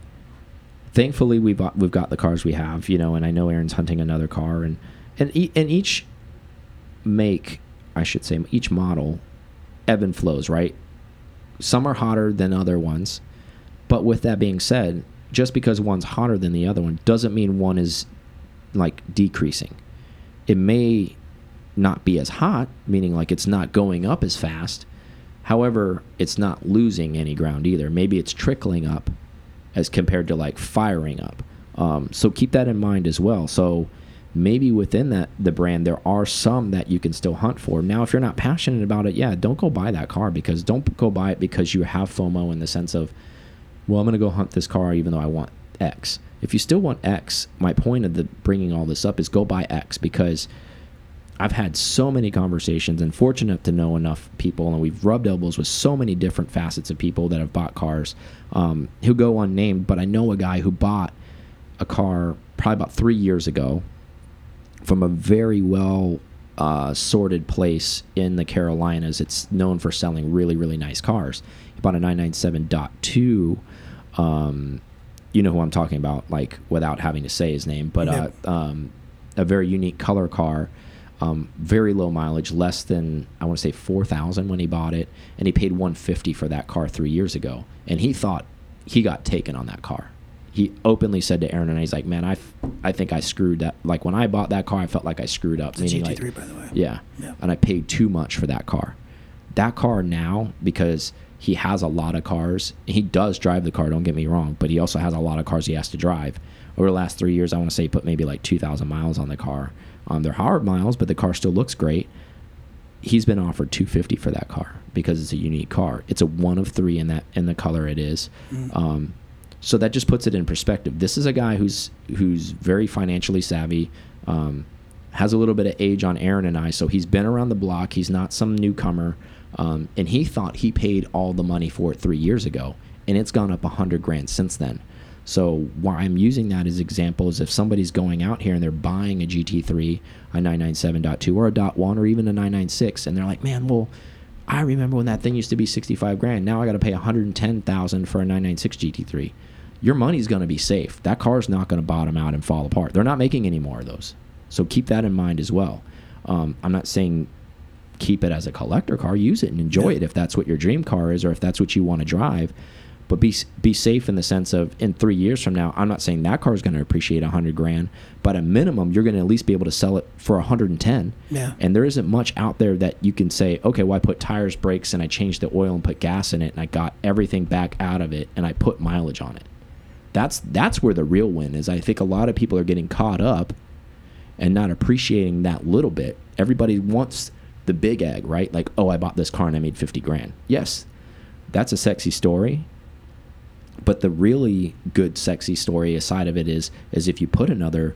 thankfully we've got, we've got the cars we have, you know, and I know Aaron's hunting another car, and and e and each make, I should say, each model, ebb and flows, right? Some are hotter than other ones, but with that being said, just because one's hotter than the other one doesn't mean one is like decreasing. It may not be as hot, meaning like it's not going up as fast. However, it's not losing any ground either. Maybe it's trickling up as compared to like firing up. Um, so keep that in mind as well. So maybe within that the brand there are some that you can still hunt for. Now, if you're not passionate about it, yeah, don't go buy that car because don't go buy it because you have FOMO in the sense of, well, I'm going to go hunt this car even though I want X. If you still want X, my point of the bringing all this up is go buy X because I've had so many conversations and fortunate to know enough people, and we've rubbed elbows with so many different facets of people that have bought cars um, who go unnamed. But I know a guy who bought a car probably about three years ago from a very well uh, sorted place in the Carolinas. It's known for selling really, really nice cars. He bought a 997.2. Um, you know who I'm talking about, like without having to say his name, but uh, um, a very unique color car. Um, very low mileage, less than I want to say four thousand when he bought it, and he paid one fifty for that car three years ago, and he thought he got taken on that car. He openly said to Aaron and he's like, "Man, I, I think I screwed that. Like when I bought that car, I felt like I screwed up. It's a meaning GT3, like, by the way. yeah. Yeah. And I paid too much for that car. That car now, because he has a lot of cars, he does drive the car, don't get me wrong, but he also has a lot of cars he has to drive. Over the last three years, I want to say he put maybe like 2,000 miles on the car. Um, they're hard miles, but the car still looks great. He's been offered 250 for that car because it's a unique car. It's a one of three in that in the color it is. Um, so that just puts it in perspective. This is a guy who's who's very financially savvy, um, has a little bit of age on Aaron and I, so he's been around the block. He's not some newcomer, um, and he thought he paid all the money for it three years ago, and it's gone up a hundred grand since then. So why I'm using that as examples, is if somebody's going out here and they're buying a GT3, a 997.2, or a dot one, or even a 996, and they're like, man, well. I remember when that thing used to be 65 grand. Now I got to pay 110,000 for a 996 GT3. Your money's going to be safe. That car's not going to bottom out and fall apart. They're not making any more of those. So keep that in mind as well. Um, I'm not saying keep it as a collector car. Use it and enjoy Yeah. it if that's what your dream car is or if that's what you want to drive. But be be safe in the sense of in three years from now, I'm not saying that car is going to appreciate a 100 grand, but at minimum, you're going to at least be able to sell it for 110. Yeah. And there isn't much out there that you can say, okay, well, I put tires, brakes, and I changed the oil and put gas in it, and I got everything back out of it, and I put mileage on it. That's that's where the real win is. I think a lot of people are getting caught up and not appreciating that little bit. Everybody wants the big egg, right? Like, oh, I bought this car and I made 50 grand. Yes, that's a sexy story. But the really good, sexy story aside of it is, is if you put another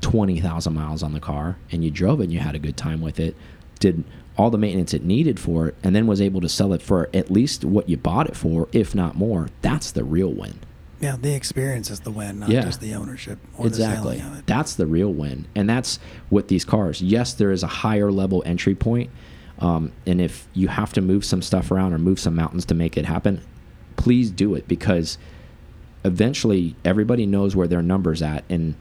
20,000 miles on the car and you drove it and you had a good time with it, did all the maintenance it needed for it, and then was able to sell it for at least what you bought it for, if not more, that's the real win. Yeah, the experience is the win, not Yeah. just the ownership or exactly. the selling of it. That's the real win, and that's with these cars. Yes, there is a higher level entry point, um, and if you have to move some stuff around or move some mountains to make it happen, please do it because eventually everybody knows where their numbers at, and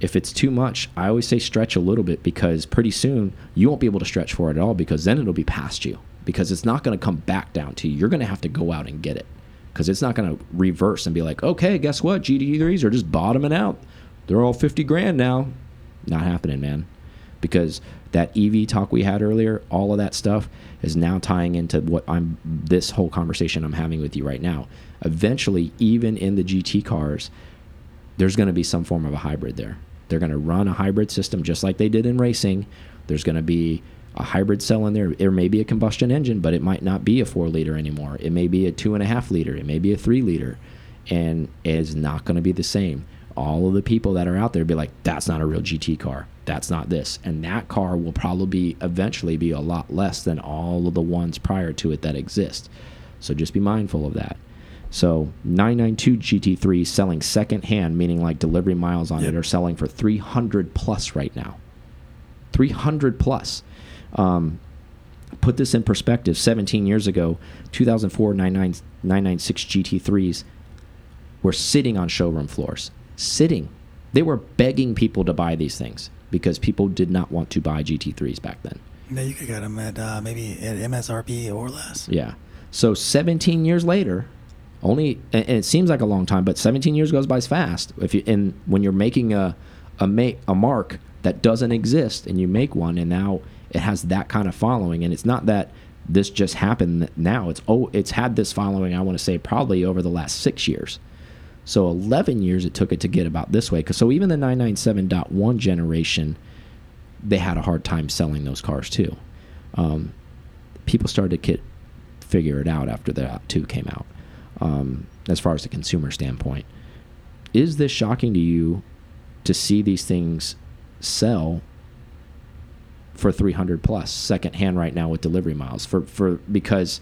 if it's too much, I always say stretch a little bit because pretty soon you won't be able to stretch for it at all because then it'll be past you because it's not going to come back down to you. You're going to have to go out and get it because it's not going to reverse and be like, okay, guess what? GT3s are just bottoming out. They're all 50 grand now. Not happening, man. Because that EV talk we had earlier, all of that stuff is now tying into what I'm this whole conversation I'm having with you right now. Eventually, even in the GT cars, there's going to be some form of a hybrid there. They're going to run a hybrid system just like they did in racing. There's going to be a hybrid cell in there. There may be a combustion engine, but it might not be a four liter anymore. It may be a two and a half liter. It may be a three liter, and it's not going to be the same. All of the people that are out there be like, "That's not a real GT car. That's not this," and that car will probably eventually be a lot less than all of the ones prior to it that exist. So just be mindful of that. So 992 GT3 selling second hand, meaning like delivery miles on Yep. it, are selling for 300 plus right now. 300 plus. Um, put this in perspective 17 years ago 2004 99 996 gt3s were sitting on showroom floors sitting. They were begging people to buy these things because people did not want to buy gt3s back then. Yeah, you could get them at uh, maybe at MSRP or less. yeah. So 17 years later only and it seems like a long time but 17 years goes by fast. If you and when you're making a a make a mark that doesn't exist and you make one and now it has that kind of following and it's not that this just happened now. It's oh it's had this following i want to say probably over the last six years so 11 years it took it to get about this way 'Cause- so even the 997.1 generation they had a hard time selling those cars too. Um, people started to get figure it out after the 2 came out. Um, as far as the consumer standpoint is this shocking to you to see these things sell for 300 plus second hand right now with delivery miles? For for because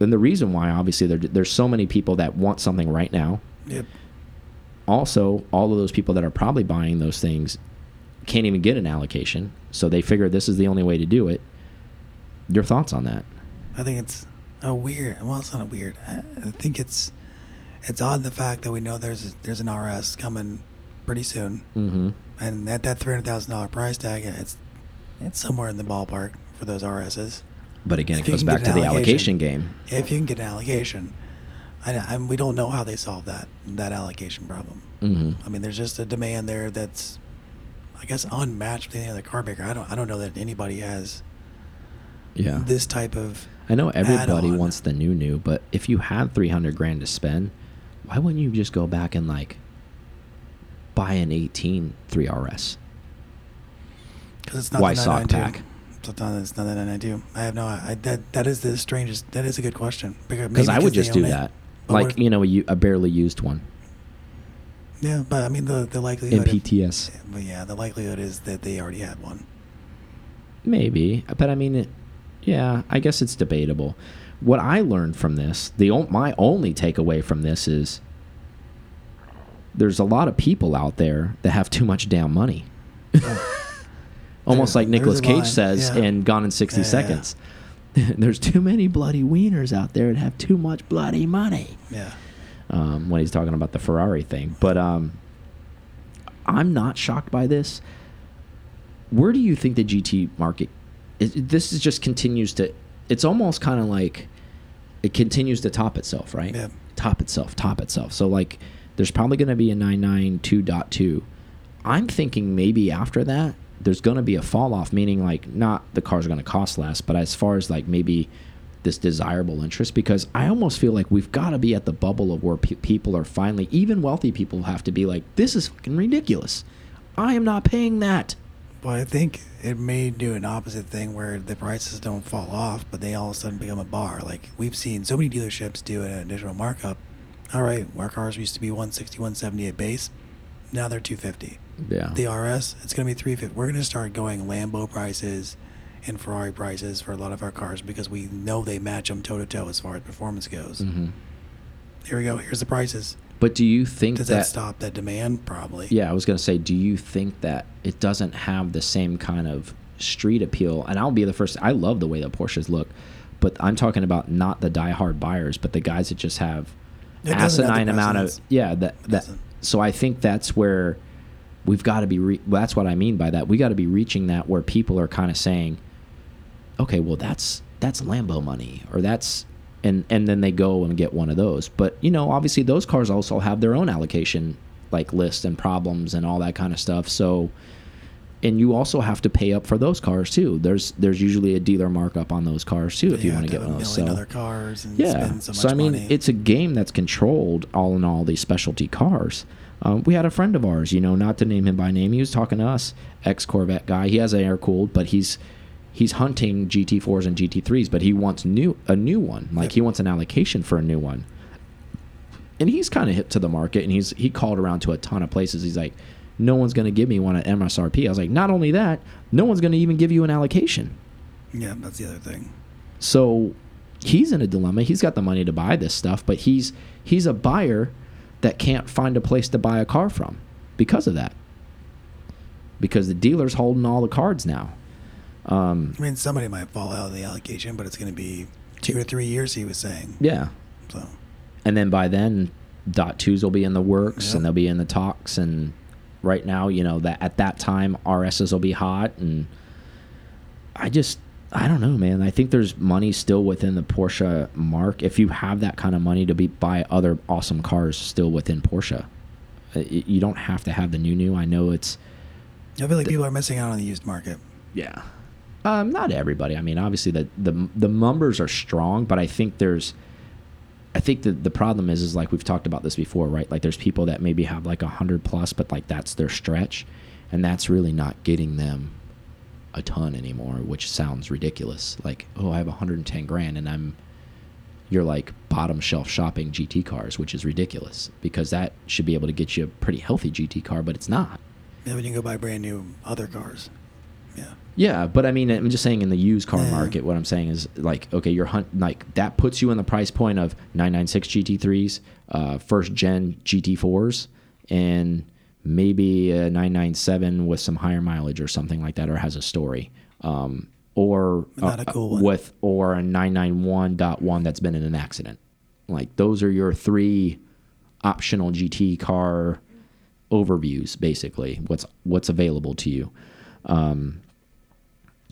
and the reason why obviously there, there's so many people that want something right now Yep. also all of those people that are probably buying those things can't even get an allocation so they figure this is the only way to do it your thoughts on that I think it's a weird. Well, it's not a weird. I, I think it's it's odd the fact that we know there's there's an RS coming pretty soon, mm-hmm and at that three hundred thousand dollar price tag, it's it's somewhere in the ballpark for those RSs. But again If it goes back to the allocation game If you can get an allocation, I, I we don't know how they solve that that allocation problem. mm-hmm I mean, there's just a demand there that's, I guess, unmatched with any other car maker. I don't I don't know that anybody has yeah this type of I know everybody wants the new new, but if you had 300 grand to spend, why wouldn't you just go back and like buy an 18 3RS? Because it's not Why the sock 992. pack? It's not, it's not the 992. I have no. I that that is the strangest. That is a good question. Because I would just do that. Like, you know, a barely used one Yeah, but I mean the the in likelihood. of- PTS. but yeah, the likelihood is that they already had one. Maybe. But I mean, it, yeah, I guess it's debatable. What I learned from this, the my only takeaway from this is there's a lot of people out there that have too much damn money. Almost There- like Nicolas Cage line, says yeah. in Gone in 60 Yeah, yeah. Seconds. *laughs* there's too many bloody wieners out there that have too much bloody money. Yeah. Um, when he's talking about the Ferrari thing. But um, I'm not shocked by this. Where do you think the GT market? It, this is just continues to. It's almost kind of like it continues to top itself, right? Yeah. Top itself, top itself. So like, there's probably going to be a 992.2. I'm thinking maybe after that, there's going to be a fall off, meaning like not the car's are going to cost less, but as far as like maybe this desirable interest, because I almost feel like we've got to be at the bubble of where pe people are finally, even wealthy people have to be like, this is fucking ridiculous. I am not paying that. Well, I think it may do an opposite thing where the prices don't fall off, but they all of a sudden become a bar. Like we've seen so many dealerships do an additional markup. All right, our cars used to be 160, 170 at base. Now they're 250. Yeah. The RS, it's going to be 350. We're going to start going Lambo prices and Ferrari prices for a lot of our cars because we know they match them toe to toe as far as performance goes. hmm Here we go. Here's the prices. But do you think Does that, that stop that demand? Probably. Yeah, I was gonna say, do you think that it doesn't have the same kind of street appeal? And I'll be the first. I love the way the Porsches look, but I'm talking about not the diehard buyers, but the guys that just have It asinine amount of yeah. That that. So I think that's where we've got to be. Well, that's what I mean by that. We got to be reaching that where people are kind of saying, okay, well that's that's Lambo money, or that's and and then they go and get one of those. But you know, obviously those cars also have their own allocation like list and problems and all that kind of stuff. So and you also have to pay up for those cars too. There's there's usually a dealer markup on those cars too if you want to get one of those. So other cars and yeah. spend so much So I mean, money. it's a game that's controlled all in all these specialty cars. Um, we had a friend of ours, you know, not to name him by name. He was talking to us, ex Corvette guy. He has an air cooled, but he's he's hunting GT4s and GT3s, but he wants new a new one. Like he wants an allocation for a new one. And he's kind of hit to the market, and he's he called around to a ton of places. He's like, no one's going to give me one at MSRP. I was like, not only that, no one's going to even give you an allocation. yeah, that's the other thing. So he's in a dilemma. He's got the money to buy this stuff, but he's he's a buyer that can't find a place to buy a car from because of that. Because the dealer's holding all the cards now. Um, I mean, somebody might fall out of the allocation, but it's going to be two or three years. He was saying. yeah. So And then by then, dot twos will be in the works Yep. and they'll be in the talks. And right now, you know that at that time, RSs will be hot. And I just, I don't know, man. I think there's money still within the Porsche mark. If you have that kind of money to be buy other awesome cars still within Porsche, Uh, you don't have to have the new new. I know it's I feel like people are missing out on the used market. yeah. Um, not everybody. I mean, obviously the the the numbers are strong, but I think there's, I think the the problem is is like we've talked about this before, right? Like there's people that maybe have like a hundred plus, but like that's their stretch, and that's really not getting them a ton anymore, which sounds ridiculous. Like, oh, I have 110 grand, and I'm, you're like bottom shelf shopping GT cars, which is ridiculous because that should be able to get you a pretty healthy GT car, but it's not. Yeah, but you can go buy brand new other cars. Yeah. Yeah, but I mean, I'm just saying in the used car Yeah. market, what I'm saying is like, okay, you're hunt like that puts you in the price point of 996 GT3s, uh, first gen GT4s, and maybe a 997 with some higher mileage or something like that, or has a story, um, or a cool one. with or a 991.1 that's been in an accident. Like those are your three optional GT car overviews, basically. What's what's available to you. Um,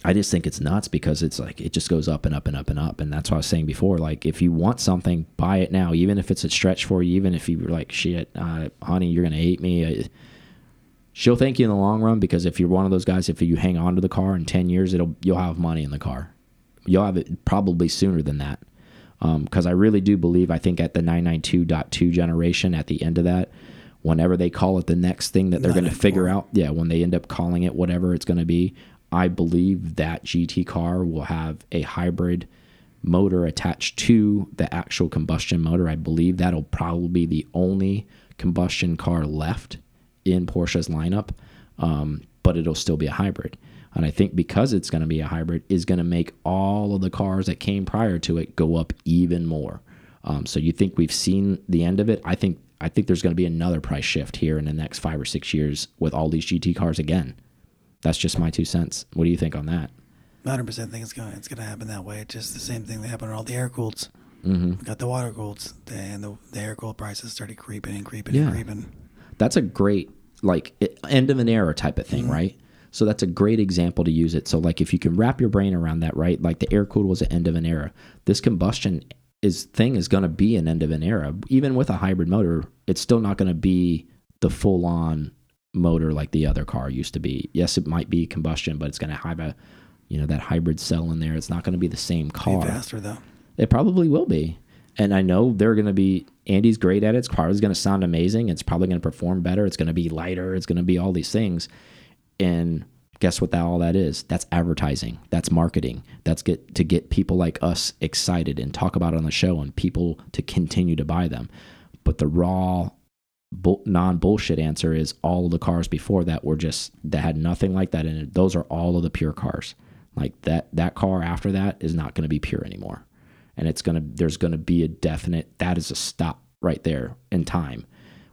I just think it's nuts because it's like it just goes up and up and up and up, and that's what I was saying before. Like if you want something, buy it now, even if it's a stretch for you. Even if you were like, "Shit, uh, honey, you're gonna hate me," uh, she'll thank you in the long run because if you're one of those guys, if you hang on to the car in ten years, it'll you'll have money in the car. You'll have it probably sooner than that um, because I really do believe I think at the 992.2 generation at the end of that, whenever they call it the next thing that they're going to figure out, yeah, when they end up calling it whatever it's going to be, I believe that GT car will have a hybrid motor attached to the actual combustion motor. I believe that'll probably be the only combustion car left in Porsche's lineup, um, but it'll still be a hybrid. And I think because it's going to be a hybrid, is going to make all of the cars that came prior to it go up even more. Um, so you think we've seen the end of it? I think I think there's going to be another price shift here in the next five or six years with all these GT cars again. That's just my two cents. What do you think on that? 100 percent think it's going it's going to happen that way. It's just the same thing that happened on all the air cooleds. Mm-hmm. Got the water cooleds, and the, the air cooled prices started creeping and creeping Yeah. and creeping. That's a great like end of an era type of thing, mm-hmm. right? So that's a great example to use it. So like if you can wrap your brain around that, right? Like the air cooled was the end of an era. This combustion is thing is going to be an end of an era. Even with a hybrid motor, it's still not going to be the full on motor like the other car used to be. Yes, it might be combustion, but it's going to have a you know that hybrid cell in there. It's not going to be the same Be car. faster though. It probably will be. And I know they're going to be, Andy's great at it. It's probably going to sound amazing. It's probably going to perform better. It's going to be lighter. It's going to be all these things. And guess what that all that is? That's advertising. That's marketing. That's get to get people like us excited and talk about it on the show and people to continue to buy them. But the raw non bullshit answer is all the cars before that were just that had nothing like that in it. Those are all of the pure cars. Like that that car after that is not going to be pure anymore. And it's going to there's going to be a definite that is a stop right there in time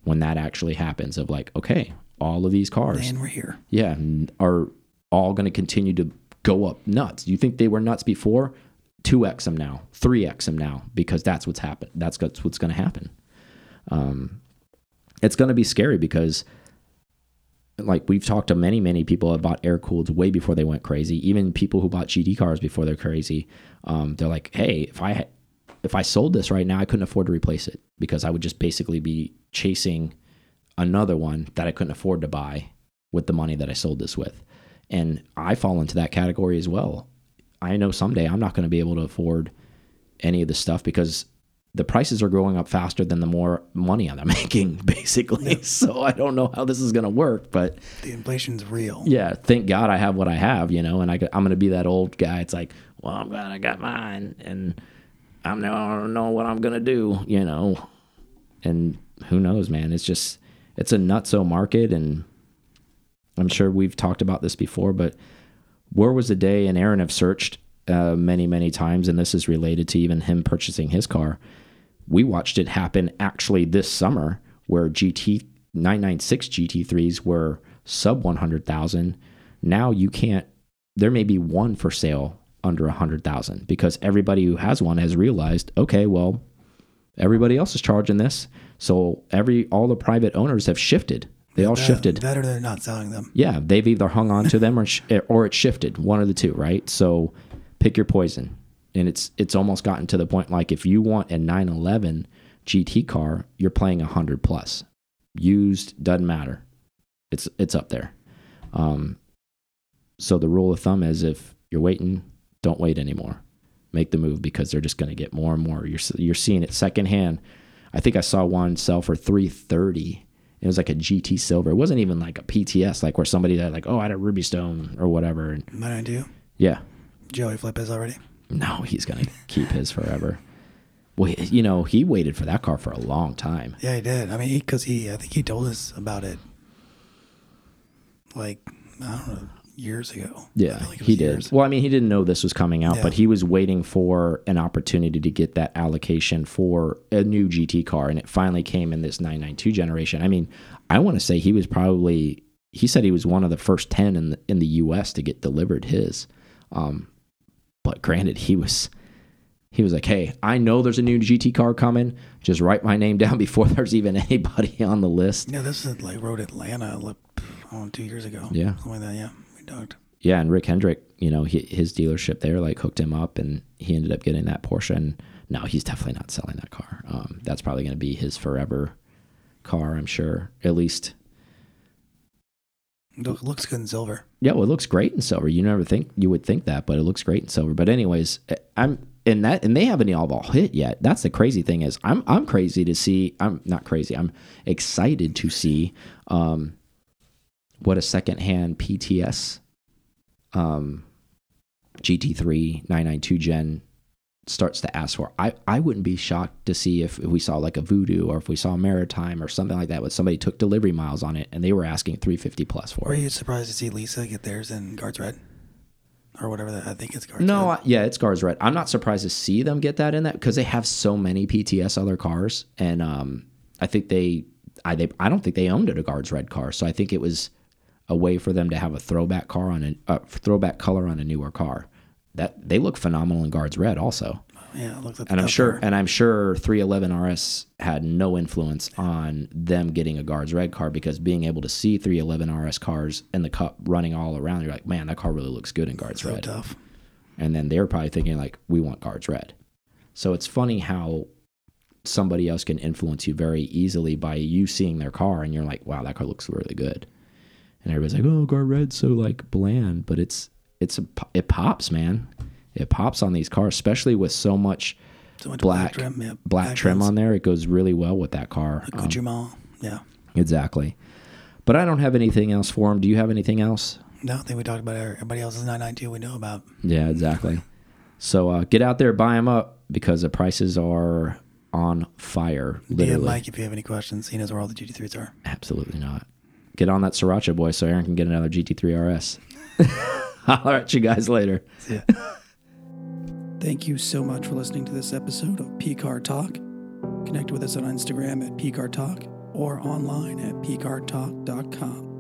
when that actually happens of like okay, all of these cars And we're here. yeah, are all going to continue to go up nuts. You think they were nuts before? 2x them now, 3x them now, because that's what's happened. That's what's what's going to happen. Um, it's going to be scary because, like we've talked to many many people that bought air cooled way before they went crazy. Even people who bought GT cars before they're crazy. Um, they're like, hey, if I if I sold this right now, I couldn't afford to replace it because I would just basically be chasing another one that I couldn't afford to buy with the money that I sold this with. And I fall into that category as well. I know someday I'm not going to be able to afford any of this stuff because the prices are growing up faster than the more money I'm *laughs* making, basically. So I don't know how this is going to work, but The inflation's real. yeah, thank God I have what I have, you know, and I, am going to be that old guy. It's like, well, I'm glad I got mine, and I'm now I don't know what I'm going to do, you know, and who knows, man? It's just it's a nutso market, and I'm sure we've talked about this before, but where was the day? And Aaron have searched uh, many, many times, and this is related to even him purchasing his car. We watched it happen actually this summer, where GT 996 GT3s were sub 100,000. Now you can't. There may be one for sale under 100,000 because everybody who has one has realized, okay, well, everybody else is charging this, so every all the private owners have shifted. They all shifted. Better they're not selling them. Yeah, they've either hung on to them or sh- or it shifted, one of the two, right? So pick your poison. And it's it's almost gotten to the point like if you want a 911 GT car, you're playing 100 plus. Used doesn't matter. It's it's up there. Um so the rule of thumb is if you're waiting, don't wait anymore. Make the move because they're just going to get more and more. You're you're seeing it secondhand. I think I saw one sell for 330 it was like a GT silver. It wasn't even like a PTS, like where somebody had like, oh, I had a Rubystone or whatever. And Might I do? yeah, Joey Flip is already. No, he's gonna keep his forever. Well, he- you know, he waited for that car for a long time. Yeah, he did. I mean, because he, I think he told us about it. Like, I don't know, years ago. Yeah, like he did. Well, I mean, he didn't know this was coming out, Yeah. but he was waiting for an opportunity to get that allocation for a new GT car, and it finally came in this 992 generation. I mean, I want to say he was probably he said he was one of the first 10 in the, in the US to get delivered his. Um, but granted, he was he was like, "Hey, I know there's a new GT car coming. Just write my name down *laughs* before there's even anybody on the list." Yeah, this is like Road Atlanta, like, oh, two years ago. Yeah. Something like that. Yeah. We talked. yeah, and Rick Hendrick, you know, he, his dealership there like hooked him up, and he ended up getting that Porsche. And no, he's definitely not selling that car. Um, that's probably going to be his forever car, I'm sure. At least, Look, looks good in silver. yeah, well, it looks great in silver. You never think you would think that, but it looks great in silver. But anyways, eh, I'm in that, and they haven't all hit yet. That's the crazy thing is, I'm I'm crazy to see. I'm not crazy. I'm excited to see um, what a secondhand PTS um, GT3 992 Gen starts to ask for. I, I wouldn't be shocked to see if, if we saw like a Voodoo or if we saw a Maritime or something like that, where somebody took delivery miles on it and they were asking 350 plus for Were it. you surprised to see Lisa get theirs in guards red? Or whatever that, I think it's guards No, red. I, yeah, it's Guards Red. I'm not surprised to see them get that in that because they have so many PTS other cars, and um, I think they, I they, I don't think they owned it a Guards Red car, so I think it was a way for them to have a throwback car on a uh, throwback color on a newer car. That they look phenomenal in Guards Red also. Yeah, at and I'm sure and I'm sure 311 RS had no influence on them getting a guards red car because being able to see 311 RS cars in the cup running all around, you're like, man, that car really looks good in guards so red. tough. And then they're probably thinking like, we want guards red. So it's funny how somebody else can influence you very easily by you seeing their car and you're like, wow, that car looks really good. And everybody's like, oh, guard red's so like bland, but it's it's a, it pops, man. It pops on these cars, especially with so much So much black black trim, yeah, black trim on there. It goes really well with that car. Um, Accoutrement. yeah. exactly. But I don't have anything else for him. Do you have anything else? No, I think we talked about everybody else's 992 we know about. Yeah, exactly. So uh, get out there, buy them up because the prices are on fire. Literally, Mike if you have any questions. He knows where all the GT3s are. absolutely not. Get on that Sriracha boy so Aaron can get another GT3 RS. *laughs* *laughs* Holler at you guys later. Yeah. Thank you so much for listening to this episode of PCAR Talk. Connect with us on Instagram at PCAR Talk or online at PCARTalk.com.